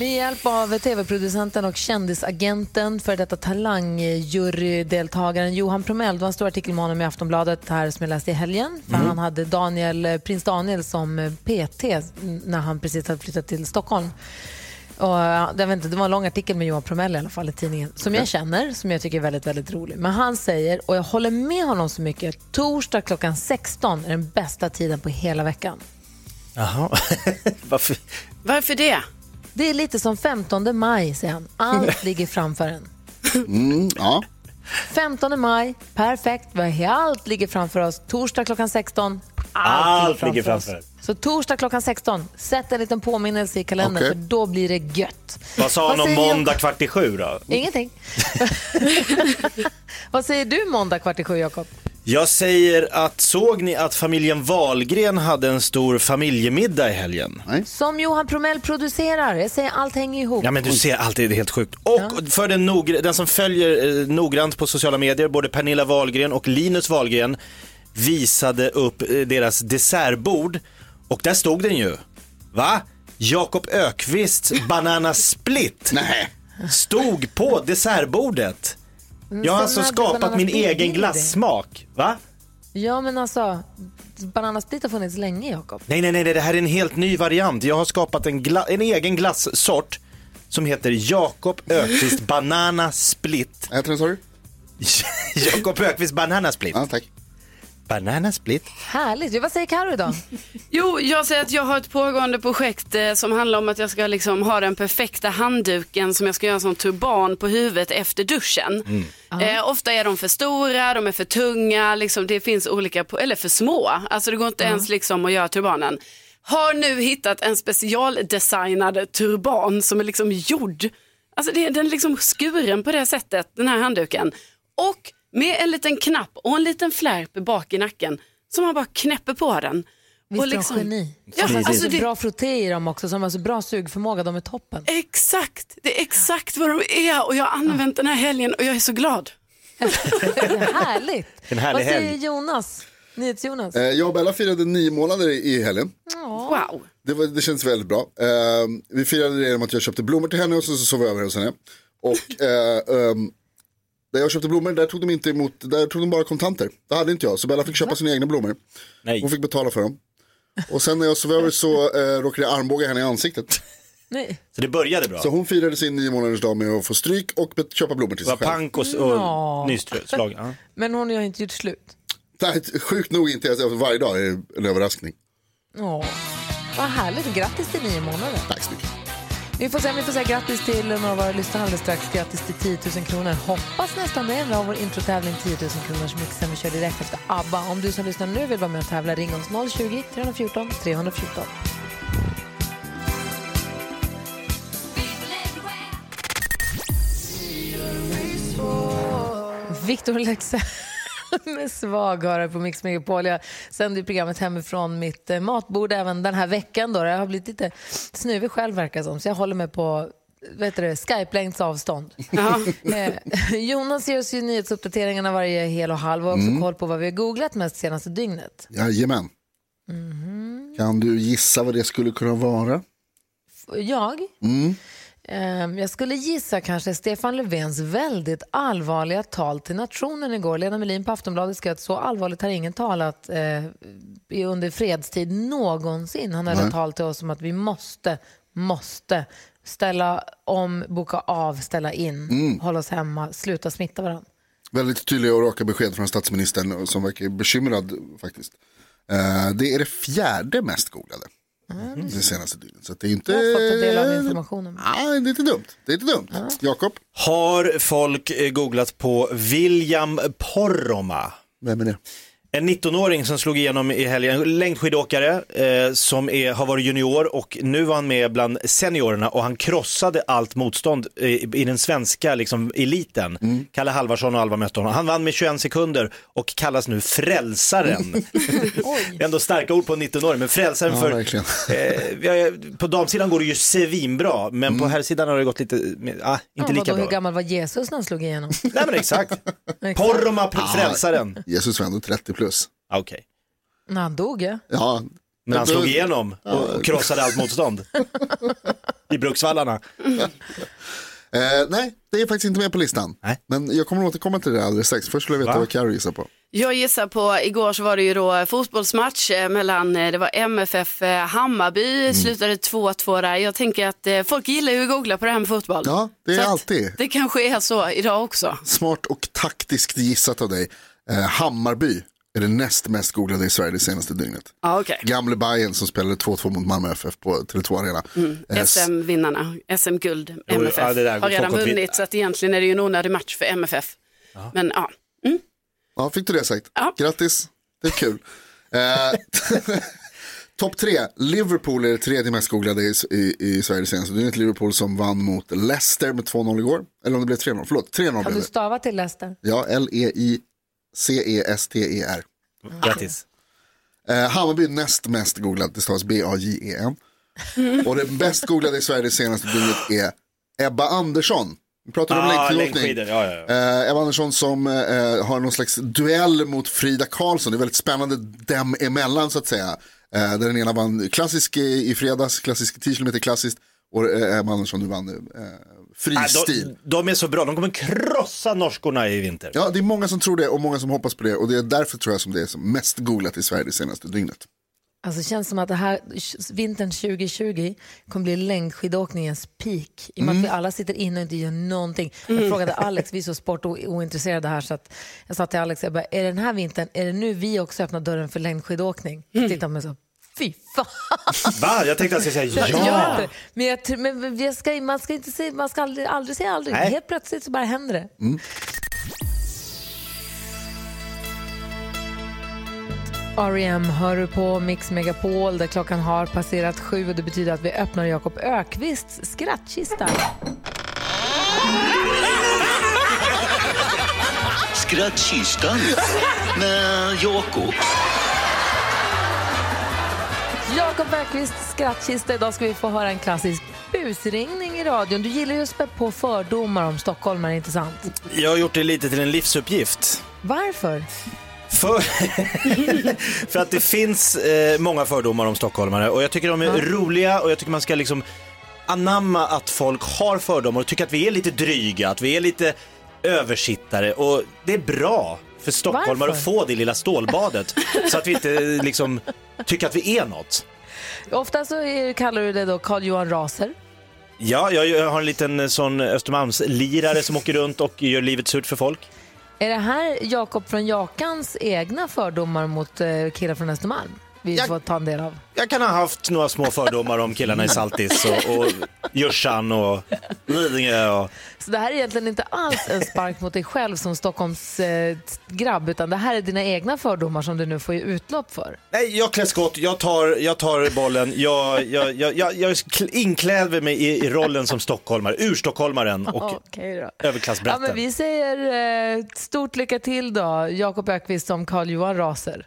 Med hjälp av tv-producenten och kändisagenten för detta talangjurydeltagaren Johan Promell. Det var en stor artikel med honom i Aftonbladet här som jag läste i helgen. För Han hade Daniel, prins Daniel som PT när han precis hade flyttat till Stockholm. Och, jag vet inte, det var en lång artikel med Johan Promell i alla fall i tidningen som jag känner, som jag tycker är väldigt, väldigt rolig. Men han säger, och jag håller med honom så mycket, torsdag klockan 16 är den bästa tiden på hela veckan. Jaha. Varför? Varför det? Det är lite som 15 maj, säger han. Allt ligger framför en. Mm, ja. 15 maj, perfekt. Allt ligger framför oss. Torsdag klockan 16, Allt ligger framför. oss. Så torsdag klockan 16, sätt en liten påminnelse i kalendern Okej. för då blir det gött. Vad sa han om måndag kvart i sju då? Ingenting. Vad säger du måndag kvart i sju, Jakob? Jag säger att såg ni att familjen Wahlgren hade en stor familjemiddag i helgen? Som Johan Promell producerar. Jag säger allt hänger ihop. Ja men du ser alltid, det är helt sjukt. Och för den, den som följer eh, noggrant på sociala medier, både Pernilla Wahlgren och Linus Wahlgren visade upp eh, deras dessertbord och där stod den ju. Va? Jakob Ökvists Banana Split Nej. stod på dessertbordet. Jag har alltså skapat min egen glassmak. Va? Ja, men alltså, bananasplit har funnits länge, Jakob. Nej, nej, nej, det här är en helt ny variant. Jag har skapat en, gla- en egen glassort som heter Jakob Ökvist Banana Split. Vad heter den sa du? Jakob Ökvist Banana Split. Ja, tack. Banana Split. Härligt. Vad säger Carro idag? Jo, jag säger att jag har ett pågående projekt eh, som handlar om att jag ska liksom ha den perfekta handduken som jag ska göra som turban på huvudet efter duschen. Eh, ofta är de för stora, de är för tunga, liksom, det finns olika, på, eller för små. Alltså det går inte ens liksom att göra turbanen. Har nu hittat en specialdesignad turban som är liksom gjord. Alltså det, den är liksom skuren på det sättet, den här handduken. Och med en liten knapp och en liten flärp bak i nacken som man bara knäpper på den. Visst Och är de liksom- geni? Ja, alltså är så det- bra frotté i dem också, som har så bra sugförmåga. De är toppen. Exakt, det är exakt vad de är och jag har använt den här helgen och jag är så glad. Det är härligt. En härlig Vad säger. Jonas? NyhetsJonas? Eh, Jag och Bella firade nio månader i helgen. Wow. Det, var, det känns väldigt bra. Eh, vi firade det genom att jag köpte blommor till henne och så, så sov jag över hos henne. Och eh, ehm, där jag köpte blommor, där tog de inte emot, där tog de bara kontanter. Det hade inte jag, så Bella fick köpa sina egna blommor. Nej. Hon fick betala för dem. Och sen när jag sov över så eh, råkade jag armbåga henne i ansiktet. Nej. Så det började bra. Så hon firade sin nio månaders dag med att få stryk och bet- köpa blommor till Det var sig själv. pank och, och nyslag. Ja. Men hon har ju inte gjort slut. Nej, sjukt nog inte, alltså, varje dag är en överraskning. Åh, vad härligt. Grattis till nio månader. Tack så mycket. Vi får, säga, vi får säga grattis till några av våra lyssnare alldeles strax. Grattis till 10 000 kronor. Hoppas nästan det. Vi har vår introtävling 10 000 kronors mixen vi kör direkt efter ABBA. Om du som lyssnar nu vill vara med och tävla, ring oss 020 314 314. Victor Leksell med svag här på Mix Megapol. Jag sänder programmet hemifrån mitt eh, matbord även den här veckan. Då. Jag har blivit lite snuvig själv verkar som, så jag håller mig på vet du, Skype-längds avstånd. Eh, Jonas ger oss ju nyhetsuppdateringarna varje hel och halv och också koll på vad vi har googlat mest senaste dygnet. Jajamän. Kan du gissa vad det skulle kunna vara? Jag? Ehm, jag skulle gissa kanske Stefan Löfvens väldigt allvarliga tal till nationen igår. Lena Melin på Aftonbladet skrev att så allvarligt har ingen talat eh, under fredstid någonsin. Han höll ett tal till oss om att vi måste, måste ställa om, boka av, ställa in, hålla oss hemma, sluta smitta varandra. Väldigt tydliga och raka besked från statsministern som verkar bekymrad faktiskt. Eh, det är det fjärde mest googlade. Det senaste dygnet. Så det är inte... Jag har fått ta del av informationen. Nej, det är inte dumt. Det är inte dumt. Jakob, Har folk eh, googlat på William Poromaa? vem är det? En 19-åring som slog igenom i helgen, en längdskidåkare eh, som är, har varit junior och nu var han med bland seniorerna och han krossade allt motstånd eh, i den svenska liksom, eliten. Kalle Halvarsson och Alva mötte honom. Han vann med 21 sekunder och kallas nu frälsaren. det är ändå starka ord på en 19-åring, men frälsaren Ja, för... Eh, på damsidan går det ju svinbra, men på herrsidan har det gått lite, ah, inte Ja, lika vadå, bra. hur gammal var Jesus när han slog igenom? Nej men exakt. Porroma frälsaren. Jesus var ändå 30 plus. Ah, Okej. när han dog ja. Ja, Men han slog igenom och krossade allt motstånd. I Bruksvallarna. Eh, nej, det är faktiskt inte med på listan. Nej. Men jag kommer återkomma till det alldeles strax. Först skulle jag veta Va? vad Carro gissar på. Jag gissar på, igår så var det ju då fotbollsmatch eh, mellan, eh, det var MFF eh, Hammarby, Mm. slutade 2-2 där. Jag tänker att eh, folk gillar ju att googla på det här med fotboll. Ja, det är Så alltid. Det kanske är så idag också. Smart och taktiskt gissat av dig. Eh, Hammarby är det näst mest googlade i Sverige det senaste dygnet. Ja, okej. Gamle Bayern som spelade 2-2 mot Malmö FF på Tele2 Arena. Eh, s- SM-vinnarna, SM-guld, Jo, MFF, ja, det där har redan vunnit så att egentligen är det ju en onödig match för MFF. Men ja, Ja, fick du det sagt? Ja. Grattis, det är kul. Eh, Topp tre, Liverpool är det tredje mest googlade i, i, i Sverige det senaste dygnet. Liverpool som vann mot Leicester med 2-0 igår. Eller om det blev 3-0, förlåt, 3-0 Kan blev du det. stava till Leicester? Ja, E L-E-I-C-E-S-T-E-R. Grattis. Eh, Hammarby näst mest googlad, det stavas B-A-J-E-N. Och det bäst googlade i Sverige det senaste dygnet är Ebba Andersson. Vi pratar om Ah, längdskidåkning. ja, ja, ja. Eh, Ebba Andersson som eh, har någon slags duell mot Frida Karlsson. Det är väldigt spännande dem emellan så att säga. Eh, där den ena vann klassisk i, i fredags, klassisk 10 km klassiskt. Och eh, Ebba Andersson nu vann eh, Ah, fristil. de, de är så bra, de kommer krossa norskorna i vinter. Ja, det är många som tror det och många som hoppas på det. Och det är därför tror jag som det är som mest googlat i Sverige det senaste dygnet. Alltså det känns som att det här vintern 2020 kommer bli längdskidåkningens peak. I och med att vi alla sitter inne och inte gör någonting. Jag frågade Alex, vi är så sportointresserade här så att jag sa till Alex, jag bara, är det den här vintern, är det nu vi också öppnar dörren för längdskidåkning? Tittade han på mig så, fy fan. Va? Jag tänkte att jag skulle säga ja. det. Men, jag, men jag ska, man ska inte säga, man ska aldrig, aldrig säga aldrig. Nej. Helt plötsligt så bara händer det. R.E.M. hör du på Mix Megapol där klockan har passerat sju och det betyder att vi öppnar Jakob Ökvists skrattkista. Skrattkistan med Jakob. Jakob Ökvists skrattkista. Idag ska vi få höra en klassisk busringning i radion. Du gillar ju att spä på fördomar om stockholmare, inte sant? Jag har gjort det lite till en livsuppgift. Varför? För, för att det finns eh, många fördomar om stockholmare och jag tycker de är roliga och jag tycker man ska liksom anamma att folk har fördomar och tycker att vi är lite dryga, att vi är lite översittare och det är bra för stockholmare Varför? att få det lilla stålbadet så att vi inte liksom tycker att vi är något. Ofta så är, kallar du det då Carl Johan Raser. Ja, jag, jag har en liten eh, sån Östermalmslirare som åker runt och gör livet surt för folk. Är det här Jakob från Jakans egna fördomar mot eh, killar från Östermalm? Vi Jag- får ta en del av. Jag kan ha haft några små fördomar om killarna i Saltis och, och Djursan och Lidingö och Så det här är egentligen inte alls en spark mot dig själv som Stockholms eh, grabb, utan det här är dina egna fördomar som du nu får ge utlopp för. Nej, jag klär skott, jag tar, jag tar bollen, jag, jag, jag, jag, jag inkläder mig i, i rollen som stockholmare, urstockholmaren och då. Ja, men vi säger eh, stort lycka till då, Jakob Ökvist som Carl Johan Raser.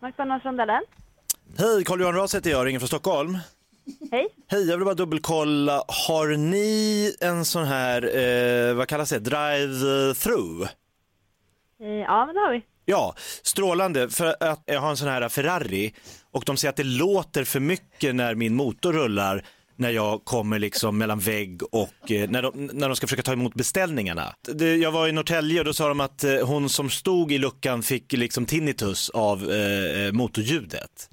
McDonalds Rondellen. Hej, Carl-Johan Ras heter jag, ringer från Stockholm. Hej. Hej, jag vill bara dubbelkolla, har ni en sån här, eh, vad kallas det, drive-through? Eh, Ja, men det har vi. Ja, strålande. För att jag har en sån här Ferrari och de säger att det låter för mycket när min motor rullar när jag kommer liksom mellan vägg och eh, när, de, när de ska försöka ta emot beställningarna. Det, jag var i Norrtälje och då sa de att eh, hon som stod i luckan fick liksom tinnitus av eh, motorljudet.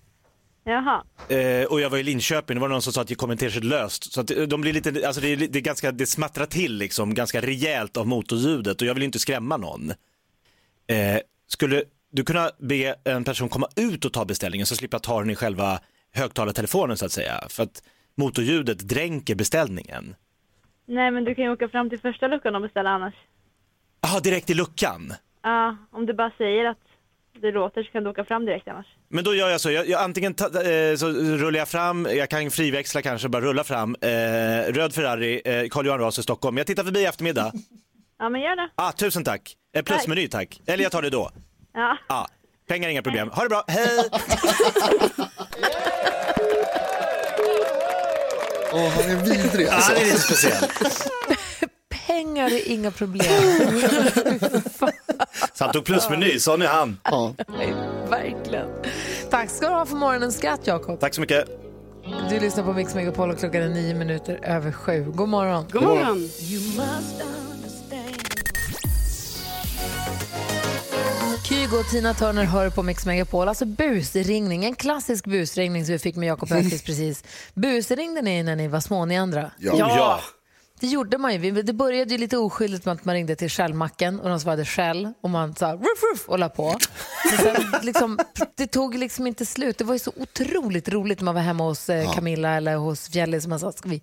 Jaha. Eh, och jag var i Linköping, det var någon som sa att det kommenterades löst. Så att eh, de blir lite, alltså det, är, det, är ganska, det smattrar till liksom ganska rejält av motorljudet och jag vill inte skrämma någon. Eh, skulle du kunna be en person komma ut och ta beställningen så slipper jag ta den i själva högtalartelefonen så att säga? För att motorljudet dränker beställningen. Nej, men du kan ju åka fram till första luckan och beställa annars. Jaha, direkt i luckan. Ja, om du bara säger att det låter så kan du åka fram direkt annars. Men då gör jag så, jag, jag antingen ta, eh, så rullar jag fram, jag kan friväxla kanske, bara rulla fram, eh, röd Ferrari, eh, Carl Johan Ras i Stockholm. Jag tittar förbi i eftermiddag. Ja, men gör det. Ah, tusen tack. Eh, plusmeny tack. Eller jag tar det då. Ja. Ah, pengar inga problem. Ha det bra, hej! Åh, han är vidrig alltså. det är lite speciellt. Pengar är inga problem. Så han tog plusmeny, sån är han. Ja. Verkligen. Tack ska du ha för morgonens skratt, Jakob. Tack så mycket. Du lyssnar på Mix Megapol och klockan är nio minuter över sju. God morgon. God morgon. Kygo och Tina Turner hör på Mix Megapol. Alltså busringning, en klassisk busringning som vi fick med Jakob Öqvist precis. Busringde ni när ni var små, ni andra? Ja. Ja. Det gjorde man ju. Det började ju lite oskyldigt med att man ringde till Shellmacken och de svarade Shell och man sa ruff, ruff och la på. Men sen, liksom, det tog liksom inte slut. Det var ju så otroligt roligt när man var hemma hos eh, Camilla eller hos Fjälli som man sa, ska vi,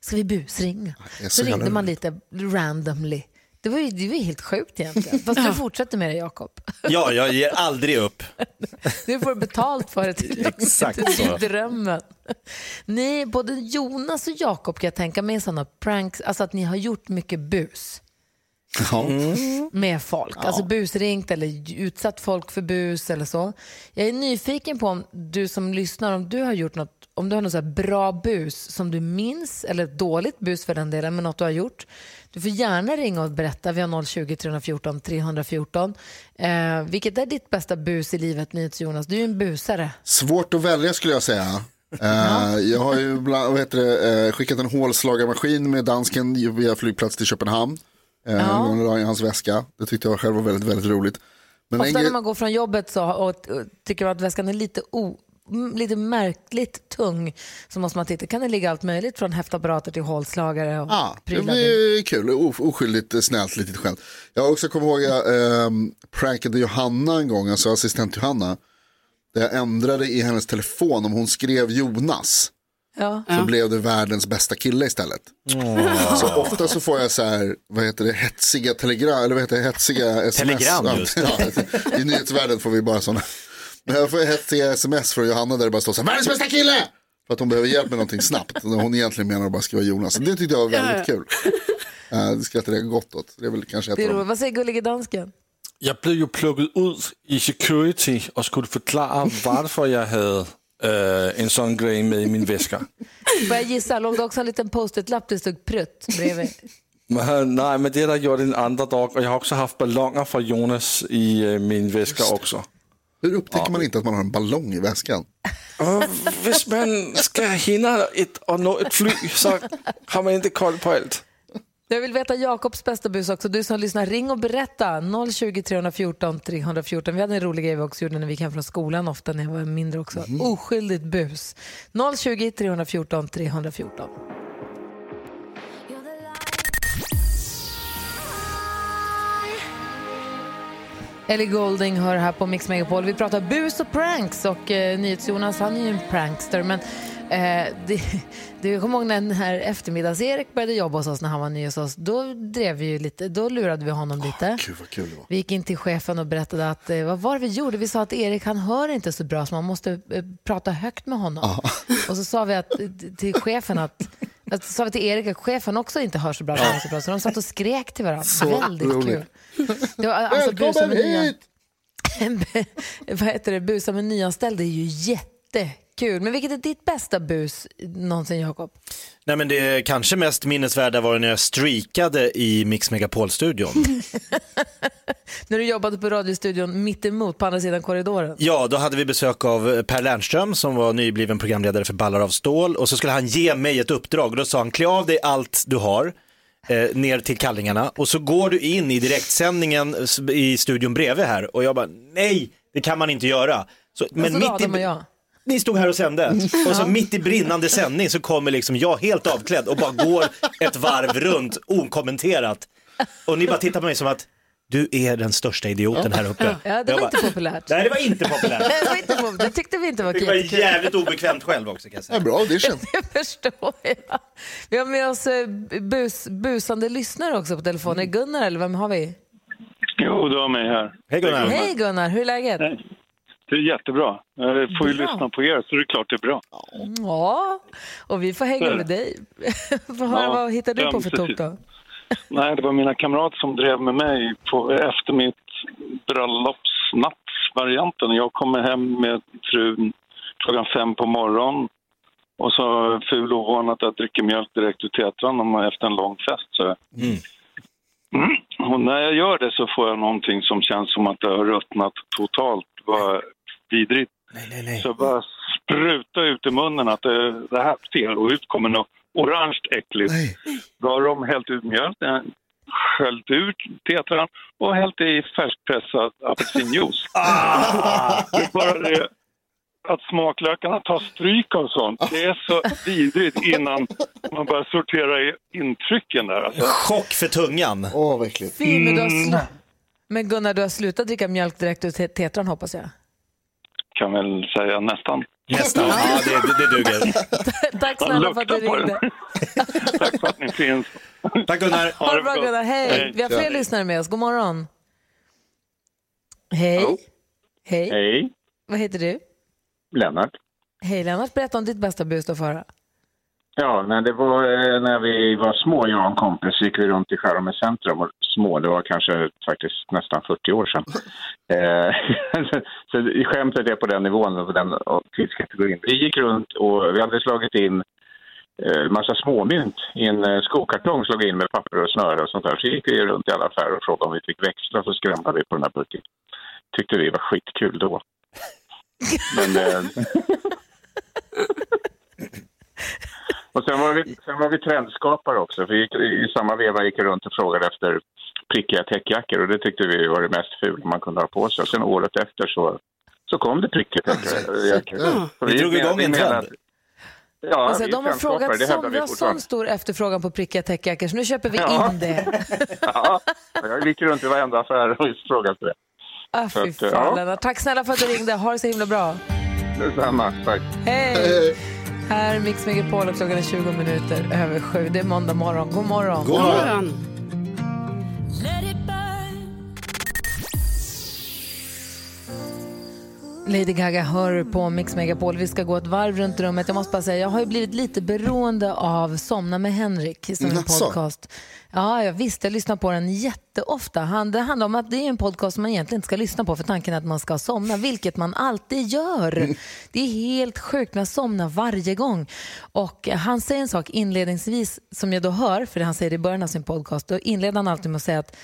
ska vi busringa? Så Så ringde man lite randomly. Det var ju, det var ju helt sjukt egentligen. Fast du fortsätter med det Jakob. ja, jag ger aldrig upp. Du får betalt för det. Exakt Det så. är drömmen. Ni, både Jonas och Jakob kan jag tänka mig sådana pranks, alltså att ni har gjort mycket bus Ja. med folk. Alltså busringt eller utsatt folk för bus eller så. Jag är nyfiken på om du som lyssnar, om du har gjort något, om du har något så här bra bus som du minns, eller dåligt bus för den delen, men något du har gjort. Du får gärna ringa och berätta. Vi har 020 314 314. Eh, vilket är ditt bästa bus i livet, NyhetsJonas? Du är ju en busare. Svårt att välja skulle jag säga. Eh, jag har ju bland, vad heter det, eh, skickat en hålslagarmaskin med dansken via flygplats till Köpenhamn. Uh, Ja. I hans väska. Det tyckte jag själv var väldigt, väldigt roligt. Men en Ofta när man går från jobbet så, och, och tycker att väskan är lite, o, lite märkligt tung så måste man titta. Kan det ligga allt möjligt från häftapparater till hålslagare och Ja, det blir kul. Oskyldigt, eh, snällt, litet skämt. Jag har också kommit ihåg jag eh, prankade Johanna en gång, alltså assistent Johanna. Där jag ändrade i hennes telefon om hon skrev Jonas. Ja. Så blev det världens bästa kille istället. Så ofta så får jag så här, vad heter det, hetsiga telegram, eller vad heter det, hetsiga sms. Telegram, just. Ja, I nyhetsvärlden får vi bara sådana. Men jag får hetsiga sms från Johanna där det bara står så här, världens bästa kille! För att hon behöver hjälp med någonting snabbt. Hon egentligen menar att bara skriva Jonas. Så det tyckte jag var väldigt kul. Uh, det skrattade jag gott åt. Det är väl kanske ett Det är av. Vad säger gullige dansken? Jag blev ju plukket ud i security och skulle förklara varför jag hade øh, en sån grej med i min väska. Får jag gissa, låg det också en liten post-it-lapp där det stod prutt bredvid? Men, nej, men det har jag gjort en andra dag och jag har också haft ballonger från Jonas i øh, min väska också. Hur upptäcker man inte att man har en ballong i väskan? Om man ska hinna ett, och nå ett flyg så har man inte koll på allt. Jag vill veta Jakobs bästa bus också. Du som lyssnar, ring och berätta. 020 314 314. Vi hade en rolig grej vi också gjorde när vi gick hem från skolan ofta när jag var mindre också. Oskyldigt bus. 020 314 314. Ellie Golding hör här på Mix Megapol. Vi pratar bus och pranks och eh, NyhetsJonas han är ju en prankster men eh, det, jag kommer ihåg när den här eftermiddags-Erik började jobba hos oss när han var ny hos oss. Då drev vi ju lite, då lurade vi honom lite. Gud vad kul det var. Vi gick in till chefen och berättade att, eh, vad var det vi gjorde? Vi sa att Erik han hör inte så bra så man måste eh, prata högt med honom. Och så sa vi att, eh, till chefen att, att sa vi till Erik att chefen också inte hör så bra, så, bra så de satt och skrek till varandra. Väldigt roligt. kul. Det var, alltså, Välkommen med nya, hit! vad heter det, busa med nyanställda är ju jättekul. Men vilket är ditt bästa bus någonsin Jakob? Nej men det kanske mest minnesvärda var när jag streakade i Mix Megapol-studion. När du jobbade på radiostudion mitt emot på andra sidan korridoren. Ja, då hade vi besök av Per Lernström som var nybliven programledare för Ballar av stål och så skulle han ge mig ett uppdrag och då sa han klä av dig allt du har eh, ner till kallingarna och så går du in i direktsändningen i studion bredvid här och jag bara nej, det kan man inte göra. Så, Men så mitt Adam och i, jag. Ni stod här och sände och så mitt i brinnande sändning så kommer liksom jag helt avklädd och bara går ett varv runt okommenterat och ni bara tittar på mig som att du är den största idioten här uppe. Ja, det var bara, inte populärt. Nej, det var inte populärt. Det, var inte populärt. det tyckte vi inte var Det var jättekul. jävligt obekvämt själv också kan jag säga. Ja, bra audition. Det förstår jag. Vi har med oss eh, bus, busande lyssnare också på telefonen. Det Gunnar eller vem har vi? Jo, du har mig här. Hej Gunnar. Hej Gunnar, hur är läget? Det är jättebra. Jag får ju Bra. lyssna på er, så det är klart det är bra. Ja, och vi får hänga med dig. Får höra, Ja, vad hittar du på för tok då? Nej, det var mina kamrater som drev med mig på, efter mitt bröllopsnattsvarianten. Jag kommer hem med frun klockan fem på morgonen och så ful ovanan att jag dricker mjölk direkt ur tetran om- efter en lång fest. Så. Mm. Och när jag gör det så får jag någonting som känns som att det har ruttnat totalt. Vad vidrigt. Nej, nej, nej. Så jag bara spruta ut i munnen att det, det här ser och ut kommer något orange äckligt. Nej. Då har de hällt ut mjölk, sköljt ut tetran och hällt i färskpressad apelsinjuice. Det är bara det att smaklökarna tar stryk av sånt. Det är så vidrigt innan man börjar sortera i intrycken där. Alltså. Chock för tungan. Åh, vad äckligt. Fy, men, du har slu- men Gunnar, du har slutat dricka mjölk direkt ur te- tetran hoppas jag. Kan väl säga nästan. Nästan. Ja, det, det, det duger. Tack snälla för att du ringde. Tack för att ni finns. Tack Gunnar. Ha det bra Gunnar, hej. Hej. Vi har fler lyssnare med oss, god morgon. Hej. Hallå? Hej. Hej, Vad heter du? Lennart. Hej Lennart, berätta om ditt bästa bus förra. Ja, när det var eh, när vi var små, jag och en kompis, gick vi runt i Skärholmens centrum. Och små, det var kanske faktiskt nästan 40 år sedan. Eh, så skämtet är på den nivån och den tidskategorin. Vi gick runt och vi hade slagit in eh, massa småmynt i en eh, skokartong, slog in med papper och snöre och sånt där. Så gick vi runt i alla affärer och frågade om vi fick växla, så skrämde vi på den här burken. Tyckte vi var skitkul då. Men, eh, Och sen var, vi, sen var vi trendskapare också. För vi gick, I samma veva gick vi runt och frågade efter prickiga täckjackor och det tyckte vi var det mest fula man kunde ha på sig. Och sen året efter så, så kom det prickiga täckjackor. Så Vi drog igång vi en trend. Ja, Alltså, vi de har frågat det som, vi vi har sån stor efterfrågan på prickiga täckjackor så nu köper vi Ja. in det. Ja, jag gick runt i varenda affär och frågade efter det. Ah, Så fy att, ja. fan, Lennart. Tack snälla för att du ringde. Ha det så himla bra. Detsamma, tack. Hej! Hej. Här är Mix Megapol och klockan är 20 minuter över sju. Det är måndag morgon. God morgon. God morgon. Morgon. Lady Gaga hör på Mix Megapol. Vi ska gå ett varv runt rummet. Jag måste bara säga, jag har ju blivit lite beroende av Somna med Henrik som en podcast. Ja, jag visste. Jag lyssnar på den jätteofta. Han, det handlar om att det är en podcast som man egentligen inte ska lyssna på för tanken är att man ska somna, vilket man alltid gör. Det är helt sjukt, men jag somnar varje gång. Och han säger en sak inledningsvis som jag då hör, för det han säger i början av sin podcast, då inleder han alltid med att säga att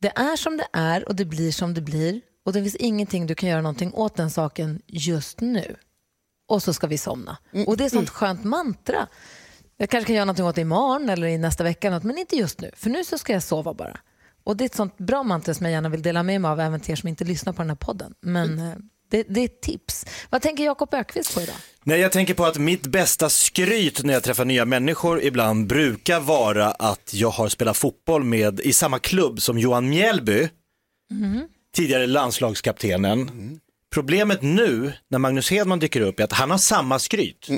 det är som det är och det blir som det blir och det finns ingenting du kan göra någonting åt den saken just nu. Och så ska vi somna. Och det är sånt skönt mantra. Jag kanske kan göra någonting åt det imorgon eller i nästa vecka, något, men inte just nu. För nu så ska jag sova bara. Och det är ett sånt bra mantra som jag gärna vill dela med mig av även till er som inte lyssnar på den här podden. Men eh, det, det är ett tips. Vad tänker Jakob Ökvist på idag? Nej, jag tänker på att mitt bästa skryt när jag träffar nya människor ibland brukar vara att jag har spelat fotboll med i samma klubb som Johan Mjällby, tidigare landslagskaptenen. Problemet nu när Magnus Hedman dyker upp är att han har samma skryt.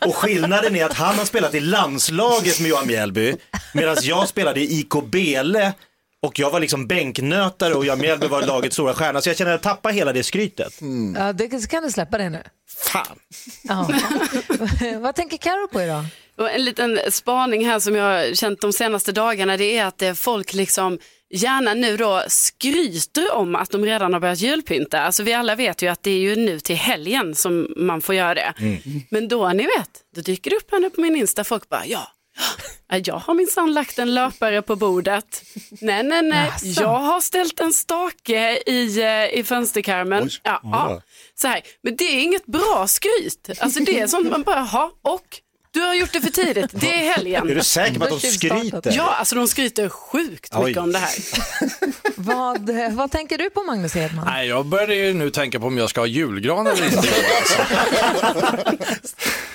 och skillnaden är att han har spelat i landslaget med Johan Mjällby medan jag spelade i IK Bele och jag var liksom bänknötare och Johan Mjällby var lagets stora stjärna så jag känner att jag tappar hela det skrytet. Ja, det, kan du släppa det nu? Fan. Ja. Vad tänker Karo på idag? Och en liten spaning här som jag har känt de senaste dagarna det är att folk liksom gärna nu då skryter om att de redan har börjat julpynta. Alltså vi alla vet ju att det är ju nu till helgen som man får göra det. Men då ni vet, då dyker det upp nu på min Insta, folk bara ja, ja, jag har minsann lagt en löpare på bordet. Nej, nej, nej, Jaså? jag har ställt en stake i, eh, i fönsterkarmen. Ja, ja. Så här. Men det är inget bra skryt. Alltså det är sånt man bara, ha och du har gjort det för tidigt, det är helgen. Är du säker på att de skryter? Ja, alltså de skryter sjukt Oj. mycket om det här. Vad, vad tänker du på Magnus Hedman? Nej, jag började ju nu tänka på om jag ska ha julgran eller inte.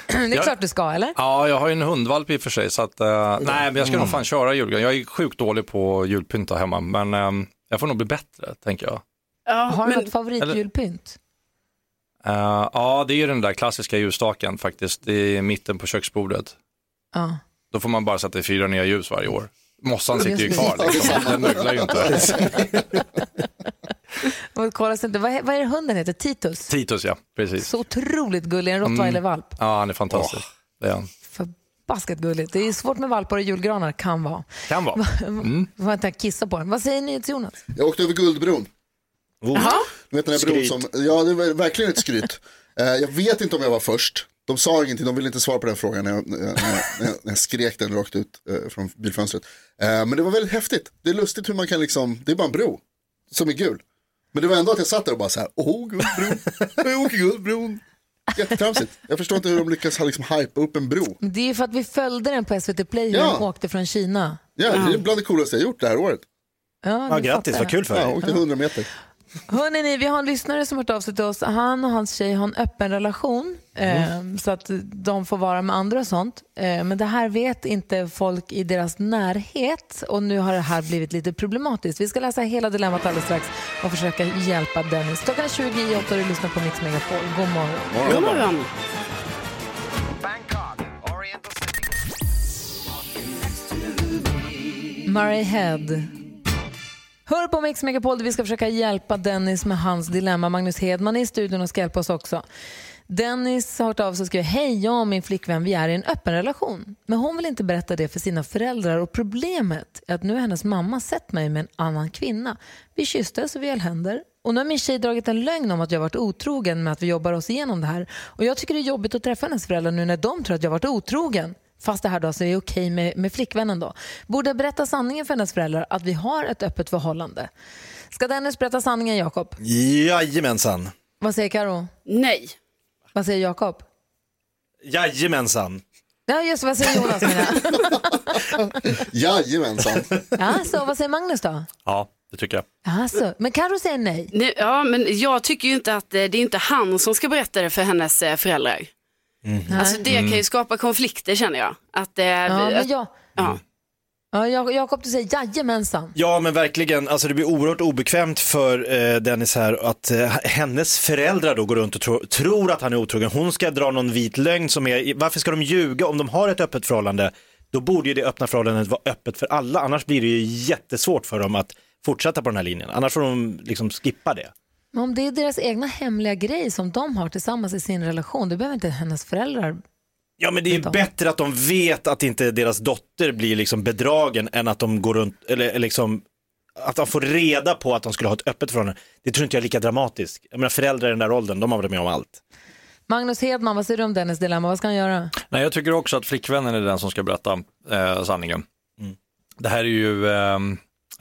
det är klart du ska, eller? Ja, jag har ju en hundvalp i och för sig, så att, eh, nej, men jag ska nog fan köra julgran. Jag är sjukt dålig på julpynta hemma, men eh, jag får nog bli bättre, tänker jag. Ja, Har du men, något favoritjulpynt? Eh, ja, det är ju den där klassiska ljusstaken faktiskt, det är i mitten på köksbordet. Ja. Då får man bara sätta i fyra nya ljus varje år. Mossan sitter ju kvar, det. liksom. den möglar ju inte. Vad, är- vad är det hunden heter? Titus? Titus, ja, precis. Så otroligt gullig, en Mm. rottweilervalp. Ja, han är fantastisk. Det är han. Förbaskat gulligt. Det är svårt med valpar och julgranar, kan vara. Kan vara. Mm. Får man inte kissa på den. Vad säger NyhetsJonas? Jag åkte över Guldbron. Du vet den här bron som, ja det var verkligen ett skryt. Eh, jag vet inte om jag var först. De sa ingenting, de ville inte svara på den frågan när jag, när jag, när jag, när jag skrek den rakt ut eh, från bilfönstret. Eh, men det var väldigt häftigt. Det är lustigt hur man kan liksom, det är bara en bro som är gul. Men det var ändå att jag satt där och bara så här, åh Guldbron, jag åker Guldbron. Jättetramsigt. Jag förstår inte hur de lyckas ha liksom hypa upp en bro. Det är ju för att vi följde den på SVT Play hur Ja. den åkte från Kina. Ja, det är bland det coolaste jag gjort det här året. Ja, Ja, grattis, vad kul för Ja, dig. jag åkte 100 meter. Hörrni, ni, vi har en lyssnare som har hört av sig till oss. Han och hans tjej har en öppen relation eh, så att de får vara med andra och sånt. Eh, men det här vet inte folk i deras närhet och nu har det här blivit lite problematiskt. Vi ska läsa hela dilemmat alldeles strax och försöka hjälpa Dennis. Klockan är 20 i 8 och du lyssnar på Mix Megapol. God morgon. god morgon. Murray Head. Hör på Mix Megapol där vi ska försöka hjälpa Dennis med hans dilemma. Magnus Hedman är i studion och ska hjälpa oss också. Dennis har hört av sig och skriver Hej, jag och min flickvän vi är i en öppen relation. Men hon vill inte berätta det för sina föräldrar och problemet är att nu har hennes mamma sett mig med en annan kvinna. Vi kysstes och vi höll händer. Och nu har min tjej dragit en lögn om att jag varit otrogen med att vi jobbar oss igenom det här. Och jag tycker det är jobbigt att träffa hennes föräldrar nu när de tror att jag varit otrogen. Fast det här då så är okej med, med flickvännen då. Borde jag berätta sanningen för hennes föräldrar att vi har ett öppet förhållande. Ska Dennis berätta sanningen Jakob? Jajamensan. Vad säger Karo? Nej. Vad säger Jakob? Jajamensan. Ja just vad säger Jonas? Jajamensan. Ja, så, vad säger Magnus då? Ja, det tycker jag. Ja, så. Men Karo säger nej. Nej, Ja, men jag tycker ju inte att eh, det är inte han som ska berätta det för hennes eh, föräldrar. Alltså det kan ju skapa konflikter känner jag. Att, eh, Ja, att, men jag, ja. ja, Jak- Jakob du säger jajamensan. Ja men verkligen, alltså det blir oerhört obekvämt för eh, Dennis här att eh, hennes föräldrar då går runt och tro, tror att han är otrogen. Hon ska dra någon vit lögn som är, varför ska de ljuga om de har ett öppet förhållande? Då borde ju det öppna förhållandet vara öppet för alla, annars blir det ju jättesvårt för dem att fortsätta på den här linjen. Annars får de liksom skippa det. Men om det är deras egna hemliga grej som de har tillsammans i sin relation, det behöver inte hennes föräldrar. Ja men det är ju bättre att de vet att inte deras dotter blir liksom bedragen än att de går runt, eller liksom att de får reda på att de skulle ha ett öppet förhållande. Det tror inte jag är lika dramatiskt. Jag menar föräldrar i den där åldern, de har varit med om allt. Magnus Hedman, vad säger du om Dennis dilemma? Vad ska han göra? Nej, jag tycker också att flickvännen är den som ska berätta eh, sanningen. Det här är ju, eh,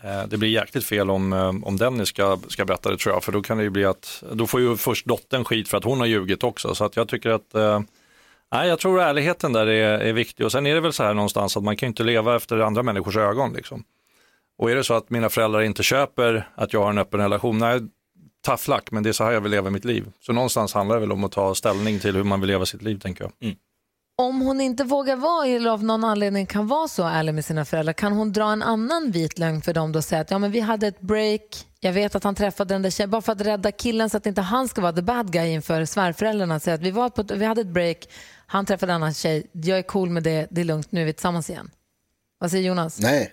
Eh, det blir jäkligt fel om, eh, om Dennis ska, ska berätta det tror jag, för då kan det ju bli att, då får ju först dottern skit för att hon har ljugit också, så att jag tycker att eh, Nej, jag tror ärligheten där är, är viktig och sen är det väl så här någonstans att man kan ju inte leva efter andra människors ögon. Liksom. Och är det så att mina föräldrar inte köper att jag har en öppen relation, nej, tough luck, men det är så här jag vill leva mitt liv. Så någonstans handlar det väl om att ta ställning till hur man vill leva sitt liv, tänker jag. Mm. Om hon inte vågar vara eller av någon anledning kan vara så ärlig med sina föräldrar, kan hon dra en annan vit lögn för dem då och säga att ja, men vi hade ett break, jag vet att han träffade den där tjejen, bara för att rädda killen så att inte han ska vara the bad guy inför svärföräldrarna. Säga att vi, var på, vi hade ett break, han träffade en annan tjej, jag är cool med det, det är lugnt, nu är vi tillsammans igen. Vad säger Jonas? Nej.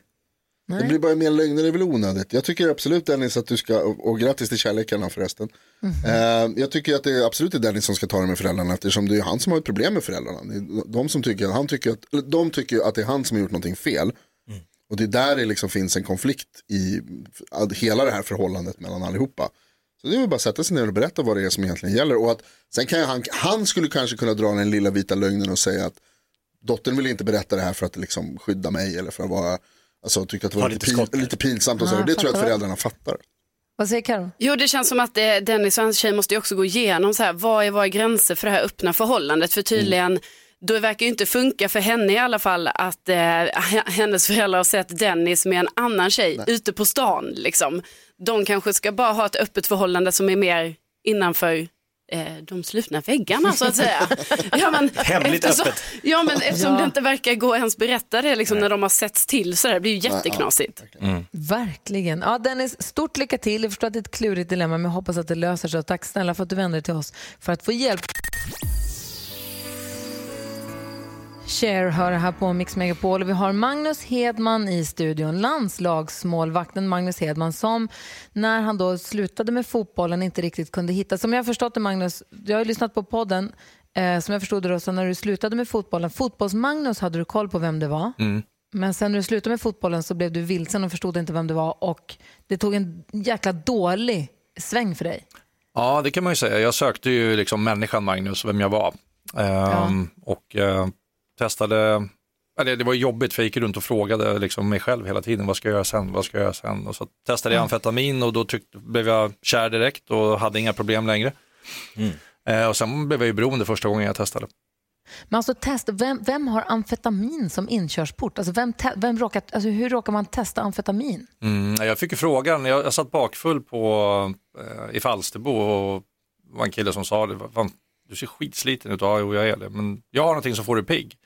Nej. Det blir bara mer lögner, det är väl onödigt. Jag tycker absolut Dennis att du ska, och, och grattis till kärlekarna förresten. Eh, jag tycker att det är absolut är Dennis som ska ta det med föräldrarna eftersom det är han som har ett problem med föräldrarna. De som tycker, han tycker att, de tycker att det är han som har gjort någonting fel. Och det är där det liksom finns en konflikt i hela det här förhållandet mellan allihopa. Så det är väl bara att sätta sig ner och berätta vad det är som egentligen gäller. Och att, sen kan han, han skulle kanske kunna dra den lilla vita lögnen och säga att dottern vill inte berätta det här för att liksom skydda mig eller för att vara, alltså tycka att det var lite, lite pin, lite pinsamt och så. Ja, Och det tror jag att fattar. föräldrarna fattar. Vad säger Karo? Jo, det känns som att eh, Dennis och hans tjej måste ju också gå igenom så här, vad är våra gränser för det här öppna förhållandet? För tydligen, då verkar ju inte funka för henne i alla fall att eh, hennes föräldrar har sett Dennis med en annan tjej ute på stan. Liksom. De kanske ska bara ha ett öppet förhållande som är mer innanför de slutna väggarna så att säga. ja, men, Hemligt eftersom, öppet. Ja men eftersom Ja. det inte verkar gå att ens berätta det liksom, när de har setts till så där, det blir ju jätteknasigt. Verkligen. Ja, Dennis, stort lycka till. Jag förstår att det är ett klurigt dilemma, men jag hoppas att det löser sig. Och tack snälla för att du vände dig till oss för att få hjälp. Cher hör här på Mix Megapol och vi har Magnus Hedman i studion, landslagsmålvakten Magnus Hedman som när han då slutade med fotbollen inte riktigt kunde hitta, som jag har förstått det Magnus, jag har ju lyssnat på podden, eh, som jag förstod det då, så när du slutade med fotbollen, fotbolls-Magnus hade du koll på vem det var, men sen när du slutade med fotbollen så blev du vilsen och förstod inte vem det var och det tog en jäkla dålig sväng för dig. Ja, det kan man ju säga. Jag sökte ju liksom människan Magnus, vem jag var. Ehm, Och eh, testade, eller det var jobbigt för jag gick runt och frågade liksom mig själv hela tiden, vad ska jag göra sen, vad ska jag göra sen? Och så testade jag amfetamin och då tyckte, blev jag kär direkt och hade inga problem längre. Eh, och sen blev jag ju beroende första gången jag testade. Men alltså test, vem, vem har amfetamin som inkörsport? Alltså vem, te, vem råkar, alltså hur råkar man testa amfetamin? Mm, jag fick ju frågan, jag, jag satt bakfull på, eh, i Falsterbo och det var en kille som sa det, fan, du ser skitsliten ut, ja jo, jag är det, men jag har någonting som får dig pigg.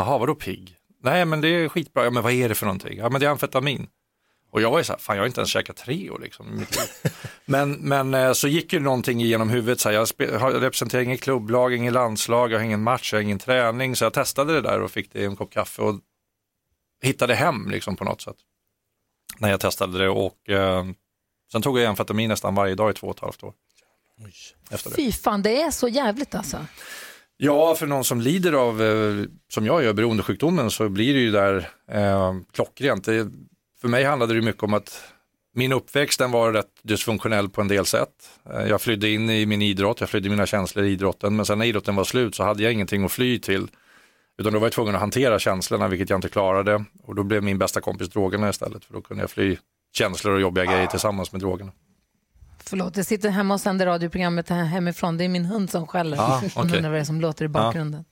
Jaha, vadå pigg? Nej men det är skitbra, ja men vad är det för någonting? Ja men det är amfetamin. Och jag var ju så här, fan jag har inte ens käkat Treo liksom. men, men eh, så gick ju någonting igenom huvudet, så här, jag representerar inget klubblag, ingen landslag, jag har ingen match, jag har ingen träning. Så jag testade det där och fick det i en kopp kaffe och hittade hem liksom på något sätt. När jag testade det och eh, sen tog jag amfetamin nästan varje dag i två och ett halvt år. Efter det. Fy fan, det är så jävligt alltså. Ja, för någon som lider av, eh, som jag gör, beroendesjukdomen så blir det ju där eh, klockrent. Det, för mig handlade det mycket om att min uppväxt den var rätt dysfunktionell på en del sätt. Eh, jag flydde in i min idrott, jag flydde mina känslor i idrotten, men sen när idrotten var slut så hade jag ingenting att fly till. Utan då var jag tvungen att hantera känslorna, vilket jag inte klarade. Och då blev min bästa kompis drogerna istället, för då kunde jag fly känslor och jobbiga grejer tillsammans med drogerna. Förlåt, jag sitter hemma och sänder radioprogrammet här hemifrån. Det är min hund som skäller. Ah, Hon okej. undrar vad det är som låter i bakgrunden.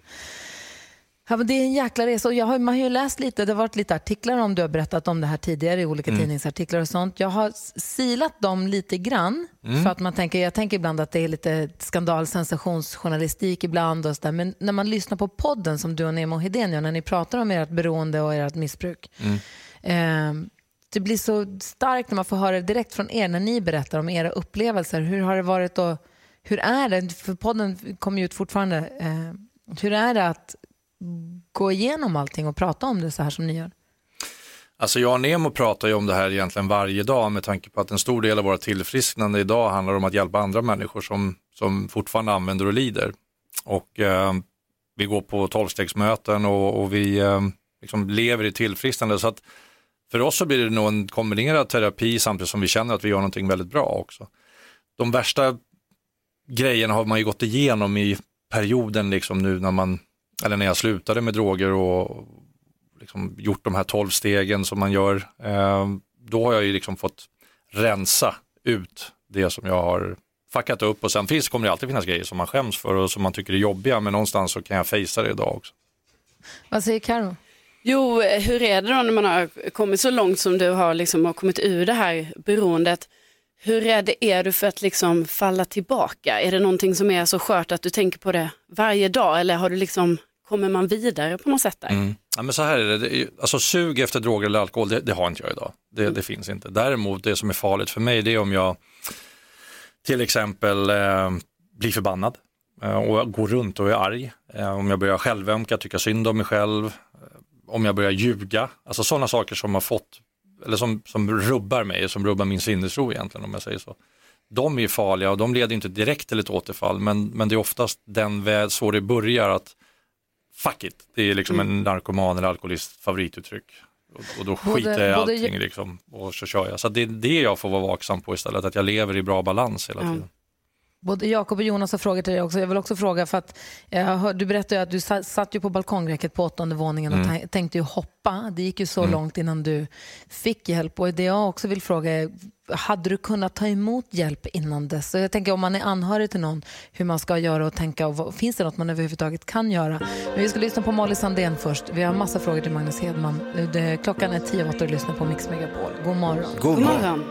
Ja, men det är en jäkla resa och jag har, man har ju läst lite, det har varit lite artiklar om, du har berättat om det här tidigare i olika Mm. tidningsartiklar och sånt. Jag har silat dem lite grann Mm. för att man tänker, jag tänker ibland att det är lite skandal, sensationsjournalistik ibland och så där. Men när man lyssnar på podden som du och Nemo Hedén gör, när ni pratar om ert beroende och ert missbruk. Mm. Eh, det blir så starkt när man får höra direkt från er när ni berättar om era upplevelser. Hur har det varit och hur är det, för podden kommer ju ut fortfarande, eh, hur är det att gå igenom allting och prata om det så här som ni gör? Alltså jag och Nemo pratar ju om det här egentligen varje dag med tanke på att en stor del av våra tillfrisknande idag handlar om att hjälpa andra människor som, som fortfarande använder och lider. Och eh, vi går på tolvstegsmöten och, och vi eh, liksom lever i tillfrisknande. Så att för oss så blir det nog en kombinerad terapi samtidigt som vi känner att vi gör någonting väldigt bra också. De värsta grejerna har man ju gått igenom i perioden liksom nu när man, eller när jag slutade med droger och liksom gjort de här tolv stegen som man gör, ehm, då har jag ju liksom fått rensa ut det som jag har fuckat upp och sen finns, kommer det alltid finnas grejer som man skäms för och som man tycker är jobbiga men någonstans så kan jag fejsa det idag också. Vad säger Karo? Jo, hur är det då när man har kommit så långt som du har liksom har kommit ur det här beroendet? Hur rädd är du för att liksom falla tillbaka? Är det någonting som är så skört att du tänker på det varje dag eller har du liksom, kommer man vidare på något sätt där? Ja, men så här är det, det är, alltså sug efter droger eller alkohol, det, det har inte jag idag. Det, det finns inte. Däremot det som är farligt för mig det är om jag till exempel eh, blir förbannad eh, och går runt och är arg. Eh, om jag börjar självömka, tycka synd om mig själv. Om jag börjar ljuga. Alltså sådana saker som har fått, eller som, som rubbar mig, som rubbar min sinnesro egentligen om jag säger så. De är farliga och de leder inte direkt till ett återfall men, men det är oftast den väg, så det börjar att fuck it, det är liksom en narkoman eller alkoholist favorituttryck. Och, och då Både- skiter jag i allting liksom, och så kör jag. Så det är det jag får vara vaksam på istället, att jag lever i bra balans hela tiden. Både Jakob och Jonas har frågor till dig också. Jag vill också fråga, för att jag hör, du berättade ju att du sa- satt ju på balkongräcket på åttonde våningen och ta- tänkte ju hoppa. Det gick ju så långt innan du fick hjälp. Och det jag också vill fråga är, hade du kunnat ta emot hjälp innan dess? Så jag tänker om man är anhörig till någon, hur man ska göra och tänka och vad, finns det något man överhuvudtaget kan göra? Men vi ska lyssna på Molly Sandén först. Vi har massa frågor till Magnus Hedman. Det, klockan är tio och du lyssnar på Mix Megapol. God morgon. God God morgon.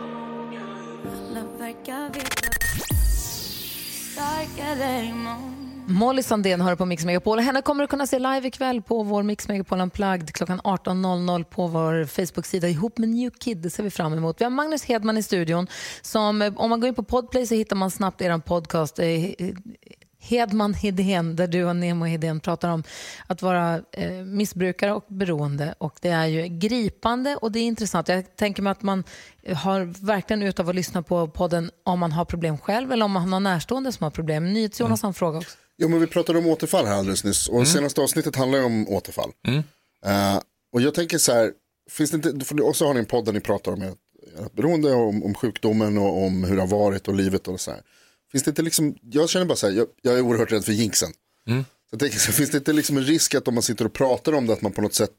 Molly Sandén hör på Mix Megapol. Henne kommer du kunna se live ikväll på vår Mix Megapol Unplugged klockan 18.00 på vår Facebook-sida ihop med New Kid. Det ser vi fram emot. Vi har Magnus Hedman i studion. Som, eh, om man går in på Podplay så hittar man snabbt er podcast. Eh, eh, Hedman Hedén, där du och Nemo Hedén pratar om att vara eh, missbrukare och beroende. Och det är ju gripande och det är intressant. Jag tänker mig att man har verkligen ut av att lyssna på podden om man har problem själv eller om man har närstående som har problem. NyhetsJonas har en fråga också. Jo men vi pratade om återfall här alldeles nyss och senaste avsnittet handlar ju om återfall. Eh, och jag tänker så här, finns det inte, för också har ni en podd där ni pratar om ert, ert beroende, om, om sjukdomen och om hur det har varit och livet och så här. Finns det inte liksom, jag känner bara så här, jag, jag är oerhört rädd för jinxen. Så jag tänker så finns det inte liksom en risk att om man sitter och pratar om det att man på något sätt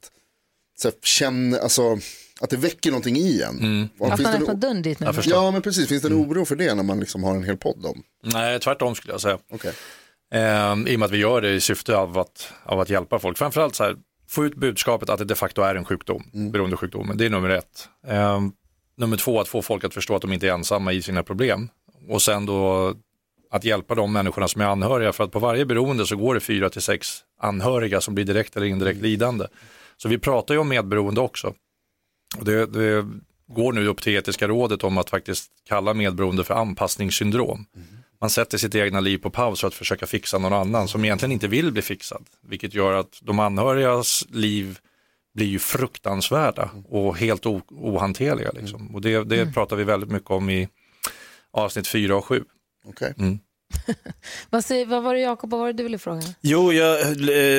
så här, känner, alltså att det väcker någonting i en? Och Att finns man öppnar o- dörren dit nu. Ja men precis, finns det en oro för det när man liksom har en hel podd om? Nej, tvärtom skulle jag säga. Okej. Ehm, I och med att vi gör det i syfte av att, av att hjälpa folk. Framförallt så här, få ut budskapet att det de facto är en sjukdom, beroendesjukdomen. Det är nummer ett. Ehm, nummer två, att få folk att förstå att de inte är ensamma i sina problem. Och sen då att hjälpa de människorna som är anhöriga. För att på varje beroende så går det fyra till sex anhöriga som blir direkt eller indirekt lidande. Så vi pratar ju om medberoende också. Det, det går nu upp till etiska rådet om att faktiskt kalla medberoende för anpassningssyndrom. Man sätter sitt egna liv på paus för att försöka fixa någon annan som egentligen inte vill bli fixad. Vilket gör att de anhörigas liv blir ju fruktansvärda och helt ohanterliga. Liksom. Och det, det pratar vi väldigt mycket om i avsnitt 4 och 7. Okej. Vad, säger, vad var det Jakob, vad var det du ville fråga? Jo, jag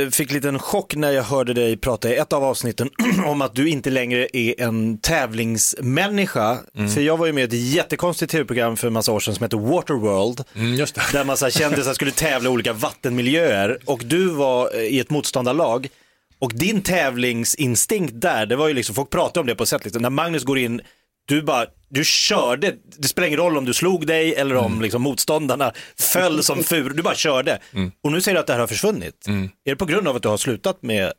eh, fick lite en chock när jag hörde dig prata i ett av avsnitten om att du inte längre är en tävlingsmänniska. För jag var ju med i ett jättekonstigt tv-program för en massa år sedan som hette Waterworld. Mm, just det. Där massa kändisar skulle tävla i olika vattenmiljöer och du var eh, i ett motståndarlag. Och din tävlingsinstinkt där, det var ju liksom, folk pratar om det på sätt liksom, när Magnus går in, du bara, du körde, det spelar ingen roll om du slog dig eller om liksom, motståndarna föll som fur, du bara körde. Och nu säger du att det här har försvunnit. Är det på grund av att du har slutat med,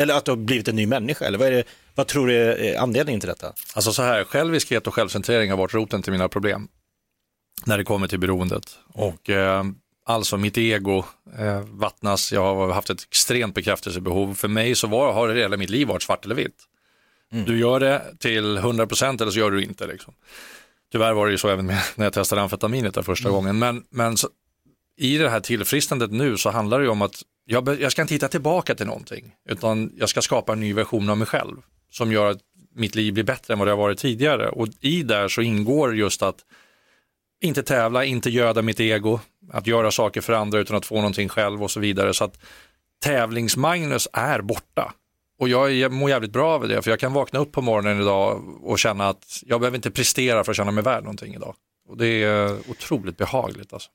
eller att du har blivit en ny människa? Eller vad, det, vad tror du är anledningen till detta? Alltså så här, själviskhet och självcentrering har varit roten till mina problem. När det kommer till beroendet. Och eh, alltså mitt ego eh, vattnas, jag har haft ett extremt bekräftelsebehov. För mig så var, har det hela mitt liv varit svart eller vitt. Du gör det till 100% eller så gör du inte. Liksom. Tyvärr var det ju så även när jag testade amfetaminet där första gången. Men, men så, i det här tillfrisknandet nu så handlar det ju om att jag, jag ska inte hitta tillbaka till någonting. Utan jag ska skapa en ny version av mig själv. Som gör att mitt liv blir bättre än vad det har varit tidigare. Och i där så ingår just att inte tävla, inte göda mitt ego, att göra saker för andra utan att få någonting själv och så vidare. Så att tävlings-Magnus är borta. Och jag mår jävligt bra av det, för jag kan vakna upp på morgonen idag och känna att jag behöver inte prestera för att känna mig värd någonting idag. Och det är otroligt behagligt alltså.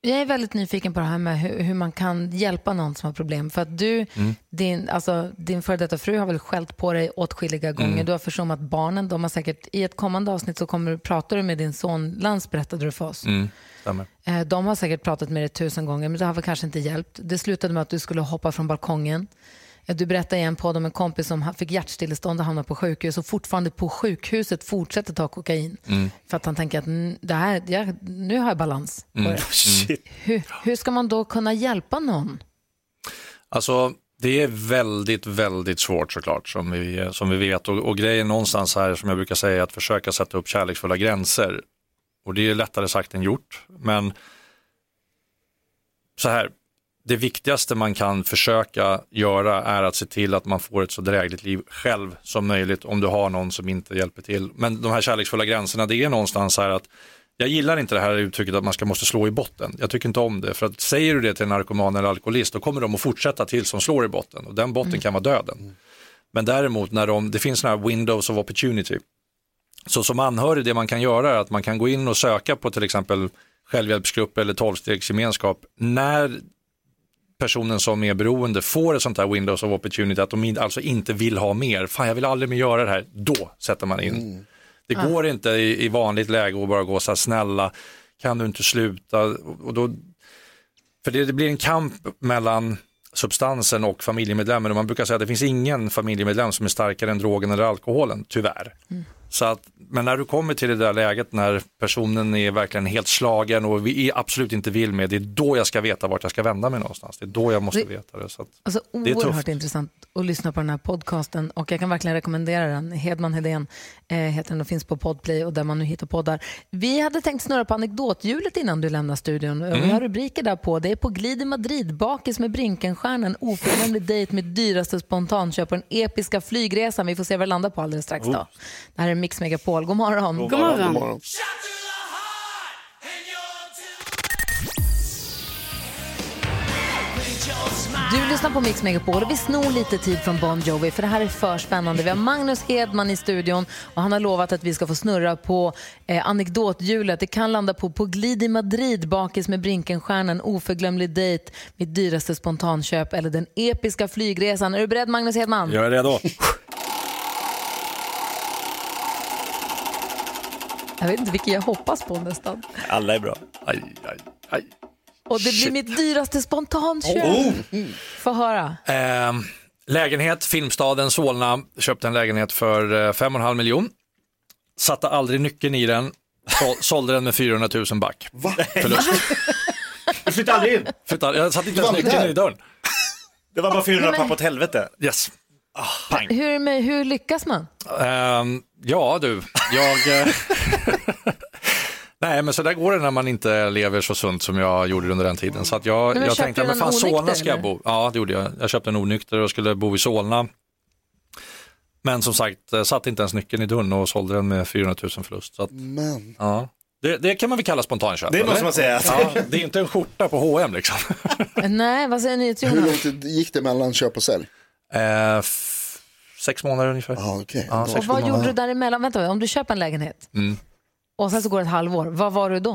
Jag är väldigt nyfiken på det här med hur, hur man kan hjälpa någon som har problem. För att du, din, alltså, din före detta fru har väl skällt på dig åtskilliga gånger. Du har försummat barnen. De har säkert, I ett kommande avsnitt så kommer, du- pratar du med din son Lans, berättade du för oss. Stämmer. Eh, De har säkert pratat med dig tusen gånger, men det har väl kanske inte hjälpt. Det slutade med att du skulle hoppa från balkongen. Du berättade i en podd om en kompis som fick hjärtstillestånd och hamnade på sjukhus och fortfarande på sjukhuset fortsätter ta kokain. För att han tänker att "Mm, det här, jag, nu har jag balans. Shit. Hur, hur ska man då kunna hjälpa någon? Alltså det är väldigt, väldigt svårt såklart som vi, som vi vet och, och grejen någonstans här som jag brukar säga är att försöka sätta upp kärleksfulla gränser. Och det är lättare sagt än gjort. Men så här, det viktigaste man kan försöka göra är att se till att man får ett så drägligt liv själv som möjligt om du har någon som inte hjälper till. Men de här kärleksfulla gränserna, det är någonstans här att jag gillar inte det här uttrycket att man ska måste slå i botten. Jag tycker inte om det. För att säger du det till en narkoman eller alkoholist då kommer de att fortsätta tills de slår i botten. Och den botten kan vara döden. Men däremot när de, det finns sådana här windows of opportunity. Så som anhörig, det man kan göra är att man kan gå in och söka på till exempel självhjälpsgrupp eller tolvstegsgemenskap. När personen som är beroende får ett sånt här windows of opportunity, att de alltså inte vill ha mer, fan jag vill aldrig mer göra det här, då sätter man in. Det går inte i, i vanligt läge att bara gå så här, snälla, kan du inte sluta? Och, och då, för det, det blir en kamp mellan substansen och familjemedlemmen och man brukar säga att det finns ingen familjemedlem som är starkare än drogen eller alkoholen, tyvärr. Så att, men när du kommer till det där läget när personen är verkligen helt slagen och vi är absolut inte vill med, det är då jag ska veta vart jag ska vända mig någonstans. Det är då jag måste Det- veta det. Så att, Alltså, det är oerhört tufft. intressant att lyssna på den här podcasten och jag kan verkligen rekommendera den. Hedman Hedén eh, heter den och finns på Podplay och där man nu hittar poddar. Vi hade tänkt snurra på anekdothjulet innan du lämnar studion. Mm. Vi har rubriker där på. Det är på glid i Madrid, bakis med Brinkenstjärnan, oförglömlig dejt med dyraste spontanköp och den episka flygresan. Vi får se vad det landar på alldeles strax. Då. Det här är Mix Megapol. God morgon. God morgon. God morgon. Du lyssnar på Mix Megapol och vi snor lite tid från Bon Jovi för det här är för spännande. Vi har Magnus Hedman i studion och han har lovat att vi ska få snurra på eh, anekdothjulet. Det kan landa på På glid i Madrid, bakis med Brinkenstjärnan, oförglömlig dejt, mitt dyraste spontanköp eller den episka flygresan. Är du beredd Magnus Hedman? Jag är redo. Jag vet inte vilken jag hoppas på nästan. Alla är bra. Aj, aj, aj. Och det blir mitt dyraste spontanköp. Få höra. Eh, lägenhet, Filmstaden, Solna. Köpte en lägenhet för eh, 5,5 miljon. Satte aldrig nyckeln i den. Så, sålde den med 400 000 back. Va? Förlust. Du flyttade aldrig in. Flyttade- Jag satte inte ens nyckeln i dörren. Det var bara 400 Men- papp åt helvete. Yes. Pang. Hur, hur lyckas man? Ehm, ja du, jag... eh, Nej men så där går det när man inte lever så sunt som jag gjorde under den tiden. Så att jag, Men jag tänkte, men fan onykter, Solna ska jag bo. Ja det gjorde jag. Jag köpte en onykter och skulle bo i Solna. Men som sagt, eh, satte inte ens nyckeln i dörren och sålde den med 400 000 förlust. Så att, Men. ja. det, det kan man väl kalla spontanköp? Det måste man säga. Ja, det är inte en skjorta på H&M liksom. Nej, vad säger ni till Hur långt gick det mellan köp och sälj? Eh, sex månader ungefär. Ja, okej. Ja, sex Och vad gjorde du däremellan? Vänta, om du köper en lägenhet Mm. och sen så går det ett halvår, vad var du då?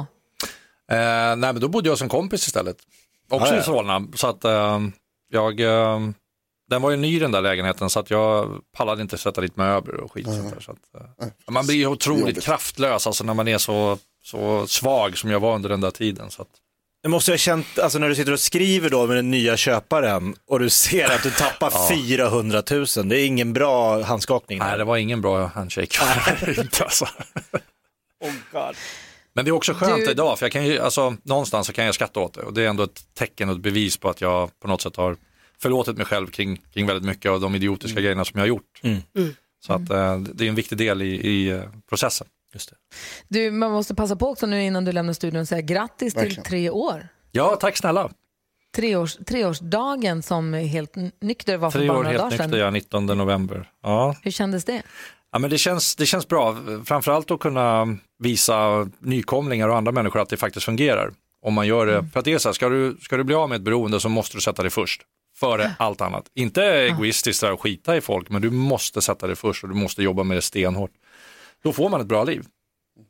Eh, nej, men då bodde jag som kompis istället. Också ja. i Solna. Så att eh, jag, eh, den var ju ny den där lägenheten så att jag pallade inte sätta dit möbler och skit. där, så att, eh, man blir ju otroligt kraftlös alltså när man är så, så svag som jag var under den där tiden. Så att, Du måste ha känt, alltså när du sitter och skriver då med den nya köparen och du ser att du tappar 400 000. Det är ingen bra handskakning. nej, det var ingen bra handshake. Inte, alltså. Oh God. Men det är också skönt Du- idag för jag kan ju, alltså, någonstans så kan jag skratta åt det och det är ändå ett tecken och ett bevis på att jag på något sätt har förlåtit mig själv kring, kring väldigt mycket av de idiotiska grejerna som jag har gjort. Mm. Så att, eh, det är en viktig del i, i eh, processen. Just det. Du, man måste passa på också nu innan du lämnar studion och säga grattis till Verkligen. tre år. Ja, tack snälla. Treårs, treårsdagen som helt nykter var för Tre bara år några helt dagar nykter, sedan. ja, 19 november. Ja. Hur kändes det? Ja, men det, känns, det känns bra, framförallt att kunna visa nykomlingar och andra människor att det faktiskt fungerar. Om man gör det, för att det är så här, ska du, ska du bli av med ett beroende så måste du sätta det först. Före allt annat. Inte egoistiskt och skita i folk, men du måste sätta det först och du måste jobba med det stenhårt. Då får man ett bra liv.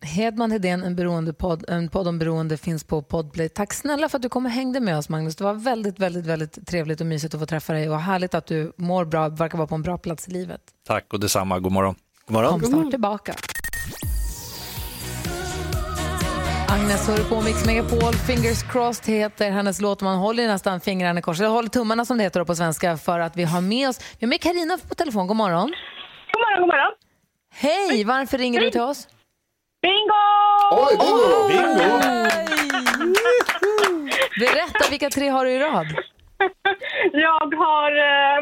Hedman Hedén, en, beroendepodd, en podd om beroende, finns på Podplay. Tack snälla för att du kom och hängde med oss, Magnus. Det var väldigt, väldigt, väldigt trevligt och mysigt att få träffa dig och härligt att du mår bra, verkar vara på en bra plats i livet. Tack och detsamma, god morgon. God morgon. Kom snart tillbaka. Agnes hör på Mix Megapol. Fingers crossed heter hennes låt. Man håller nästan fingrarna i kors. Eller håller tummarna som det heter då på svenska för att vi har med oss. Vi har med Karina på telefon. God morgon. God morgon, god morgon. Hej! Varför ringer du till oss? Bingo! Oj, bingo! Berätta, vilka tre har du i rad? Jag har eh,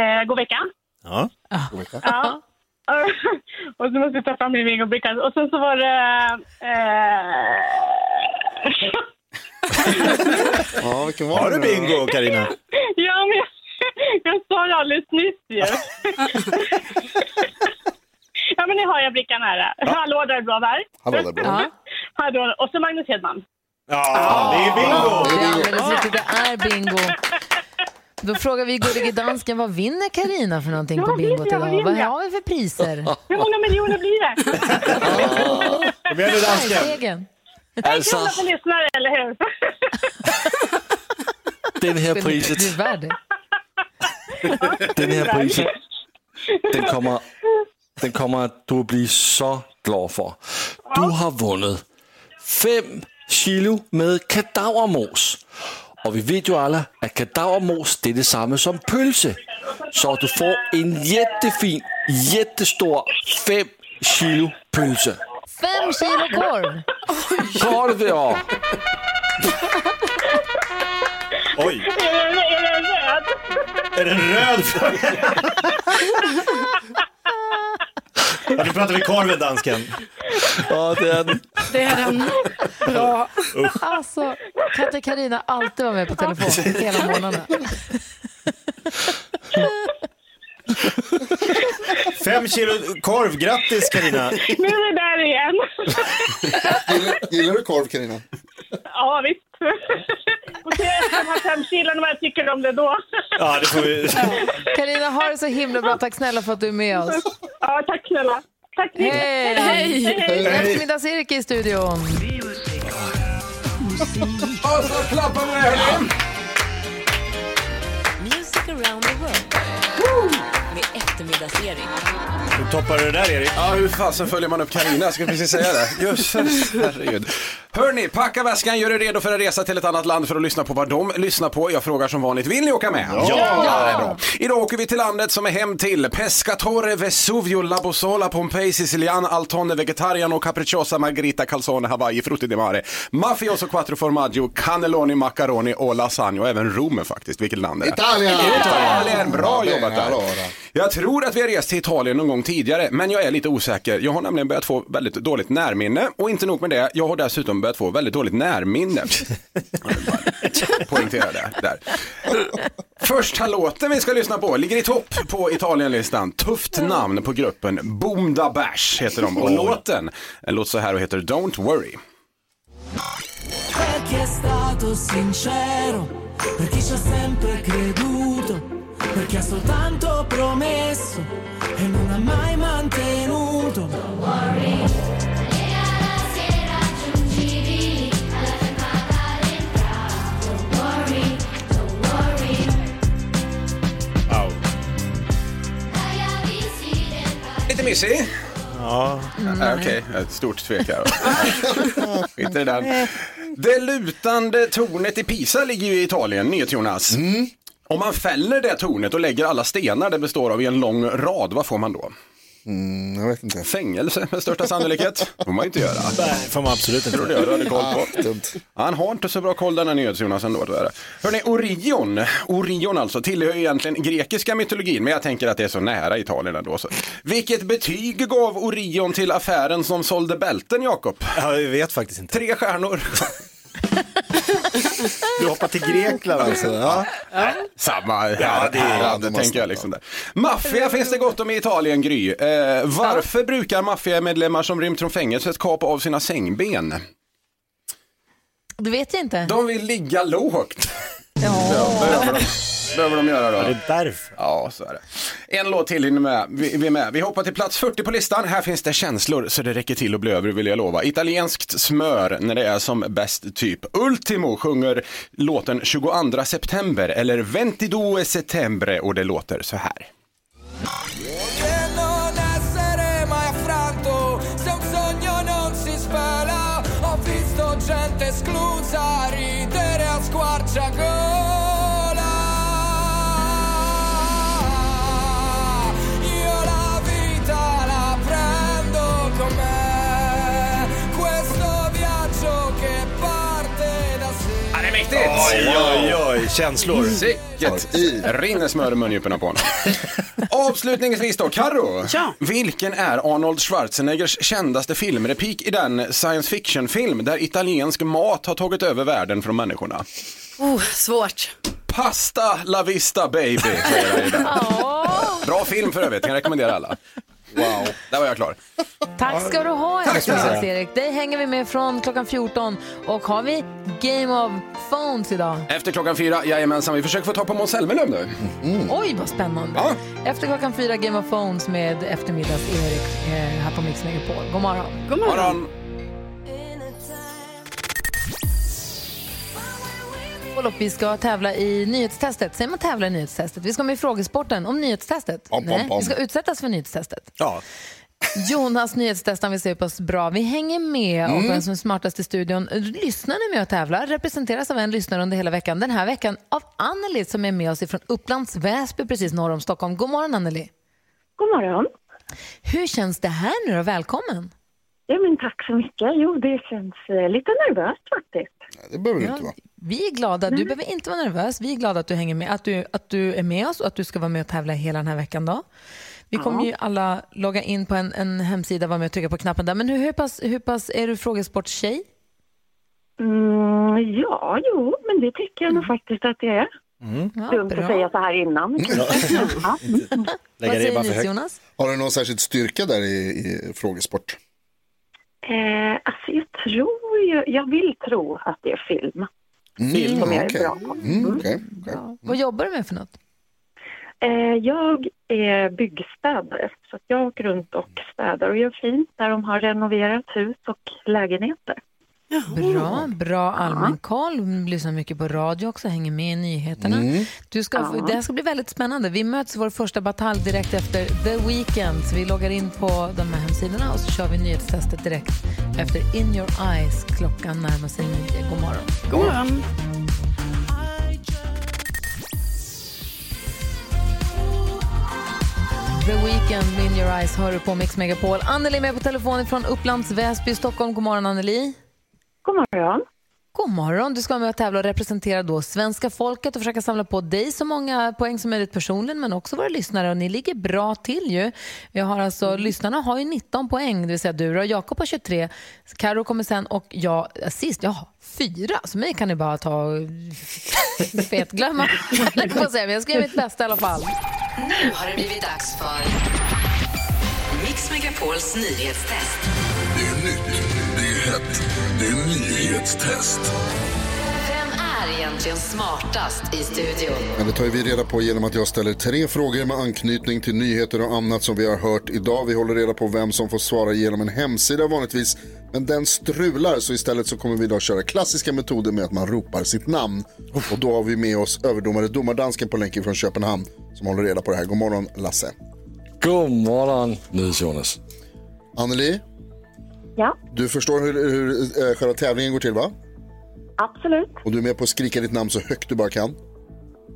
eh, god vecka. Ja. Ja. och så måste jag ta fram min bingobricka. Och sen så var det... Eh, Ja, vilken var Har det bingo Karina? ja, men jag, jag sa ju alldeles nyss ju. Ja, men nu har jag brickan här. Hallå där, bra där. Hallå där, bra. Ja. Hallå, och så Magnus Hedman. Ja, det är bingo! Det är alldeles riktigt, det är bingo. Då frågar vi gullige dansken, vad vinner Karina för någonting Ja, på bingot? Vad idag? Vad har vi för priser? Hur många miljoner blir det? Kom igen nu dansken. Stegen. Altså, Krona för lyssnare, eller hur? den Du priset, är det. den her priset, den kommer, den kommer du at blive så glad for. Du har vundet 5 kilo med kadavermos. Og vi ved jo alle, at kadavermos det er det samme som pølse. Så du får en jättefin, jättestor 5 kilo pølse. Fem kilo korv. Korv, ja. Oj, Är är den röd? är den röd? Ja, nu pratar vi korven, dansken. Ja, det är den. Det är den. Bra. Alltså, kan inte Carina alltid vara med på telefon hela månaden? Fem kilo korv, grattis Karina. Nu är det där igen. Gillar, gillar du korv Carina? Ja, visst. De här fem kilona vad jag tycker om det då. Ja, det får vi. Carina, ha det så himla bra. Tack snälla för att du är med oss. Ja, tack snälla. Tack. Hej! Hej. Hej. Eftermiddags-Erik i studion. Och så klappar vi hörni. Music around the world. Med eftermiddags-Erik. Toppar du det där Erik? Ja, hur fasen följer man upp Carina? Jag ska precis säga det. Jösses, herregud. Hörni, packa väskan, gör er redo för en resa till ett annat land för att lyssna på vad de lyssnar på. Jag frågar som vanligt, vill ni åka med? Ja! det är bra. Idag åker vi till landet som är hem till Pescatore, Vesuvio, Labosola, Pompeii, Sicilian, Altone, Vegetariano, Capricciosa, Margherita, Calzone, Hawaii, Frutti di Mare, Mafioso, Quattro Formaggio, Cannelloni, Macaroni och Lasagne och även Rom faktiskt. Vilket land är det? Italien! Italien, bra Ja, jobbat där. Jag tror att vi har rest till Italien någon gång tidigare, men jag är lite osäker. Jag har nämligen börjat få väldigt dåligt närminne och inte nog med det, jag har dessutom börjat få väldigt dåligt närminne. Poängtera det där. Första låten vi ska lyssna på ligger i topp på Italienlistan. Tufft namn på gruppen. Boom da Bash heter de och låten låter så här och heter Don't Worry. Perché è stato sincero, per chi ci ha sempre creduto, per chi ha soltanto promesso e non ha mai mantenuto. Lite missig. Ja. Ah, Okej, ett stort tvek här. Skit i det där. Det lutande tornet i Pisa ligger ju i Italien, NyhetsJonas. Om man fäller det tornet och lägger alla stenar det består av i en lång rad, vad får man då? Mm, jag vet inte. Fängelse med största sannolikhet. får man inte göra. Nej, får man absolut inte. Tror du jag hade koll på? Ah. Han har inte så bra koll den här NyhetsJonas ändå. tyvärr. Hörrni, Orion, Orion alltså, tillhör ju egentligen grekiska mytologin, men jag tänker att det är så nära Italien ändå. Så. Vilket betyg gav Orion till affären som sålde bälten, Jakob? Ja, vi vet faktiskt inte. Tre stjärnor. Du hoppar till Grekland alltså. Ja. Samma Ja, det är- det tänker jag liksom. Maffia finns det gott om i Italien, Gry. Eh, varför brukar maffiamedlemmar som rymt från fängelset kapa av sina sängben? Det vet jag inte. De vill ligga lågt. Ja. Behöver de, göra då? Det är därför. Ja, så är det. En låt till hinner med. Vi, vi är med. Vi hoppar till plats 40 på listan. Här finns det känslor så det räcker till att bli över vill jag lova. Italienskt smör när det är som bäst typ. Ultimo sjunger låten 22 september eller 22 settembre och det låter så här. Gente esclusa ridere a squarciagola Oj, oj, oj, känslor. Sicket! Rinner smör i mungiporna på honom. Avslutningsvis då, Karo. Ja. Vilken är Arnold Schwarzeneggers kändaste filmreplik i den science fiction-film där italiensk mat har tagit över världen från människorna? Oh, svårt. Pasta la vista baby, säger han i den. Bra film för övrigt, kan jag rekommendera alla. Wow, där var jag klar. Tack ska du ha. Erik. Dig hänger vi med från klockan 14. Och har vi Game of Phones idag? Efter klockan fyra, jajamensan, vi försöker få ta på Måns Zelmerlöw nu. Oj, vad spännande. Ja. Efter klockan fyra Game of Phones med eftermiddags-Erik eh, här på Mix Megapol. God morgon. God morgon. Morgon. Och vi ska tävla i nyhetstestet. Säger man tävla i nyhetstestet? Vi ska med i frågesporten om nyhetstestet. Pom, Nej, pom. vi ska utsättas för nyhetstestet. Ja. Jonas nyhetstest, han vill se hur pass bra vi hänger med Mm. och vem som är smartast i studion. Lyssnar ni med och tävlar? Representeras av en lyssnare under hela veckan. Den här veckan av Anneli som är med oss från Upplands Väsby precis norr om Stockholm. God morgon Anneli. God morgon. Hur känns det här nu då? Välkommen! Ja, men tack så mycket. Jo, det känns eh, lite nervöst faktiskt. Det behöver du inte vara. Vi är glada. Du behöver inte vara nervös. Vi är glada att du hänger med, att du, att du är med oss och att du ska vara med och tävla hela den här veckan. Då. Vi kommer Ja. ju alla logga in på en, en hemsida, vara med och trycka på knappen där. Men hur, hur, pass, hur pass är du frågesportstjej? Mm, ja, jo, men det tycker jag nog faktiskt att det är. Dumt bra. att säga så här innan. Ja. Lägga Vad säger ni Jonas? Har du någon särskild styrka där i, i frågesport? Eh, alltså, jag tror ju, jag vill tro att det är film. Mm, Som jag är okej. bra på. Mm, okej, okej. Vad jobbar du med för något? Eh, jag är byggstädare, så att jag åker runt och städar och gör fint där de har renoverat hus och lägenheter. Bra, bra allmän koll. Lyssnar mycket på radio också, hänger med i nyheterna. Mm. Du ska, Ja. Det här ska bli väldigt spännande. Vi möts i vår första batalj direkt efter The Weeknd. Så vi loggar in på de här hemsidorna och så kör vi nyhetstestet direkt efter In Your Eyes. Klockan närmar sig nio. God morgon. God morgon. The Weeknd In Your Eyes hör du på Mix Megapol. Anneli är med på telefon från Upplands Väsby, Stockholm. God morgon Anneli. God morgon. God morgon. Du ska vara med och tävla och representera då svenska folket och försöka samla på dig så många poäng som möjligt personligen men också våra lyssnare och ni ligger bra till ju. Vi har alltså, Lyssnarna har ju 19 poäng, det vill säga du och Jakob har 23, Karo kommer sen och jag sist, jag har fyra. Så mig kan ni bara ta och fetglömma. Men jag ska göra mitt bästa i alla fall. Nu har det blivit dags för Mix Megapols nyhetstest. Det är nytt, hett, det är nyhetstest. Vem är egentligen smartast i studion? Men det tar vi reda på genom att jag ställer tre frågor med anknytning till nyheter och annat som vi har hört idag. Vi håller reda på vem som får svara genom en hemsida vanligtvis. Men den strular så istället så kommer vi idag köra klassiska metoder med att man ropar sitt namn. Och då har vi med oss överdomare domardansken på länken från Köpenhamn som håller reda på det här. God morgon Lasse. God morgon, Jonas. Anneli, Ja, du förstår hur, hur eh, själva tävlingen går till va? absolut. Och du är med på att skrika ditt namn så högt du bara kan.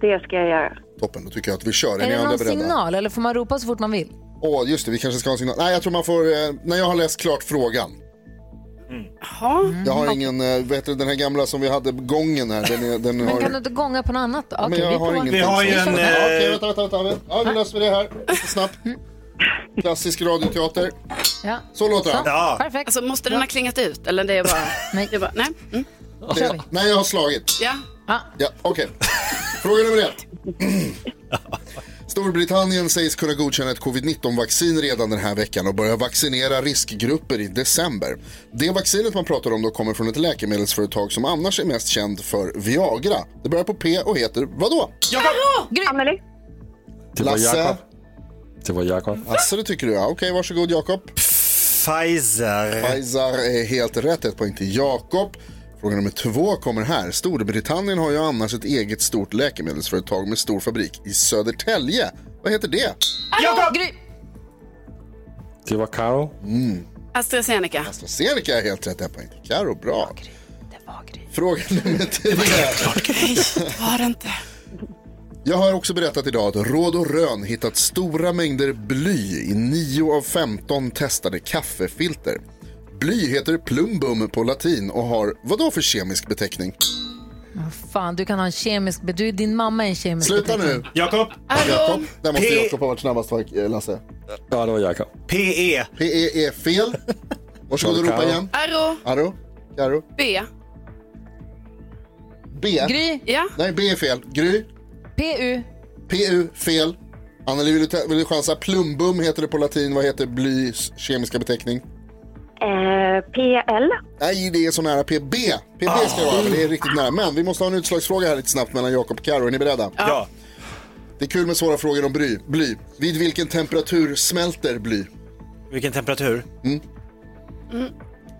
Det ska jag göra. Toppen, då tycker jag att vi kör. Är, Är det någon beredda? signal eller får man ropa så fort man vill? Åh, just det, vi kanske ska ha en signal. Nej, jag tror man får, eh, när jag har läst klart frågan. Jag har ingen, eh, vet du, den här gamla som vi hade, gången här. Den, är, den Men har... kan du inte gånga på något annat? då? Men Okej, jag vi har ingenting. Vi har ju en, Ja, eh, Okej, vänta, vänta, vänta. Ja, nu löser vi det här. Lite snabbt. Klassisk radioteater. Ja. Så låter den. Ja. Perfekt. Alltså, måste den ha klingat ut eller det är bara... Nej. Det är bara nej. Mm. Det, nej, jag har slagit. Ja. Ja, okej. Fråga nummer ett. Storbritannien sägs kunna godkänna ett covid-19-vaccin redan den här veckan och börja vaccinera riskgrupper i december. Det vaccinet man pratar om då kommer från ett läkemedelsföretag som annars är mest känd för Viagra. Det börjar på P och heter vadå? Anneli. Det var Lasse. Jakob. Det var Jakob. Alltså det tycker du ja. Okej, varsågod Jakob. Pfizer. Pfizer är helt rätt. Ett poäng till Jakob. Fråga nummer två kommer här. Storbritannien har ju annars ett eget stort läkemedelsföretag med stor fabrik i Södertälje. Vad heter det? Jakob! Gry. Det var Karo. AstraZeneca. AstraZeneca är helt rätt. Ett poäng till Karo. Bra. Fråga nummer tre. Var det inte? Jag har också berättat idag att Råd och Rön hittat stora mängder bly i 9 av 15 testade kaffefilter. Bly heter plumbum på latin och har vad då för kemisk beteckning? Fan, du kan ha en kemisk... Du, din mamma är en kemisk Sluta nu. beteckning. Jakob. Jakob, där måste P- Jakob ha varit snabbast Lasse. Ja, det var Jakob. PE. PE är fel. Varsågod och ropa igen. Arro. Aro, Karo. B. B. Gry, Ja. Nej, B är fel. Gry. PU. PU, fel. Anneli, vill du, vill du chansa? Plumbum heter det på latin. Vad heter blys kemiska beteckning? Eh, PL. Nej, det är så nära PB. PB ska det vara, men det är riktigt nära. Men vi måste ha en utslagsfråga här lite snabbt mellan Jakob och Karo. Är ni beredda? Ja. Det är kul med svåra frågor om bly. bly. Vid vilken temperatur smälter bly? Vilken temperatur?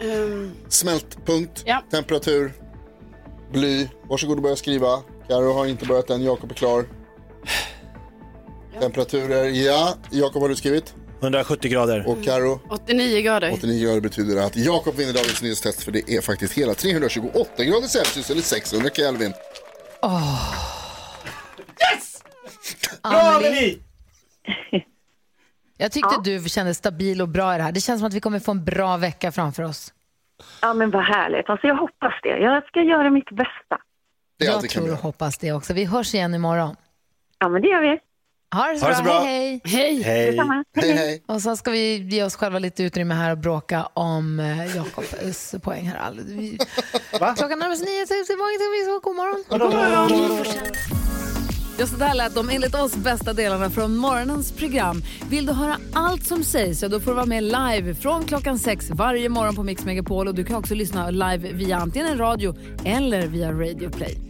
Ehm, Smältpunkt, Ja. temperatur, bly. Varsågod och börja skriva. Karo har inte börjat än, Jakob är klar. Temperaturer, ja. Jakob har du skrivit? 170 grader. Och Karo? 89 grader. 89 grader betyder att Jakob vinner dagens nyhetstest för det är faktiskt hela 328 grader Celsius eller 600 Kelvin. Bra Anneli! Jag tyckte du kändes stabil och bra i det här. Det känns som att vi kommer få en bra vecka framför oss. Ja, men vad härligt. Alltså, jag hoppas det. Jag ska göra mitt bästa. Jag tror och hoppas det också. Vi hörs igen imorgon. Ja, men det gör vi. Ha det så, Ha det så bra. bra. Hej, hej. Hej. Detsamma. Hej, hej. Och så ska vi ge oss själva lite utrymme här och bråka om eh, Jakobs poäng här. All- Vi... Klockan närmar sig nio, så det var inte så god morgon. God morgon. Ja, så där lät de enligt oss bästa delarna från morgonens program. Vill du höra allt som sägs så då får du vara med live från klockan sex varje morgon på Mix Megapol. Och du kan också lyssna live via antingen radio eller via Radio Play.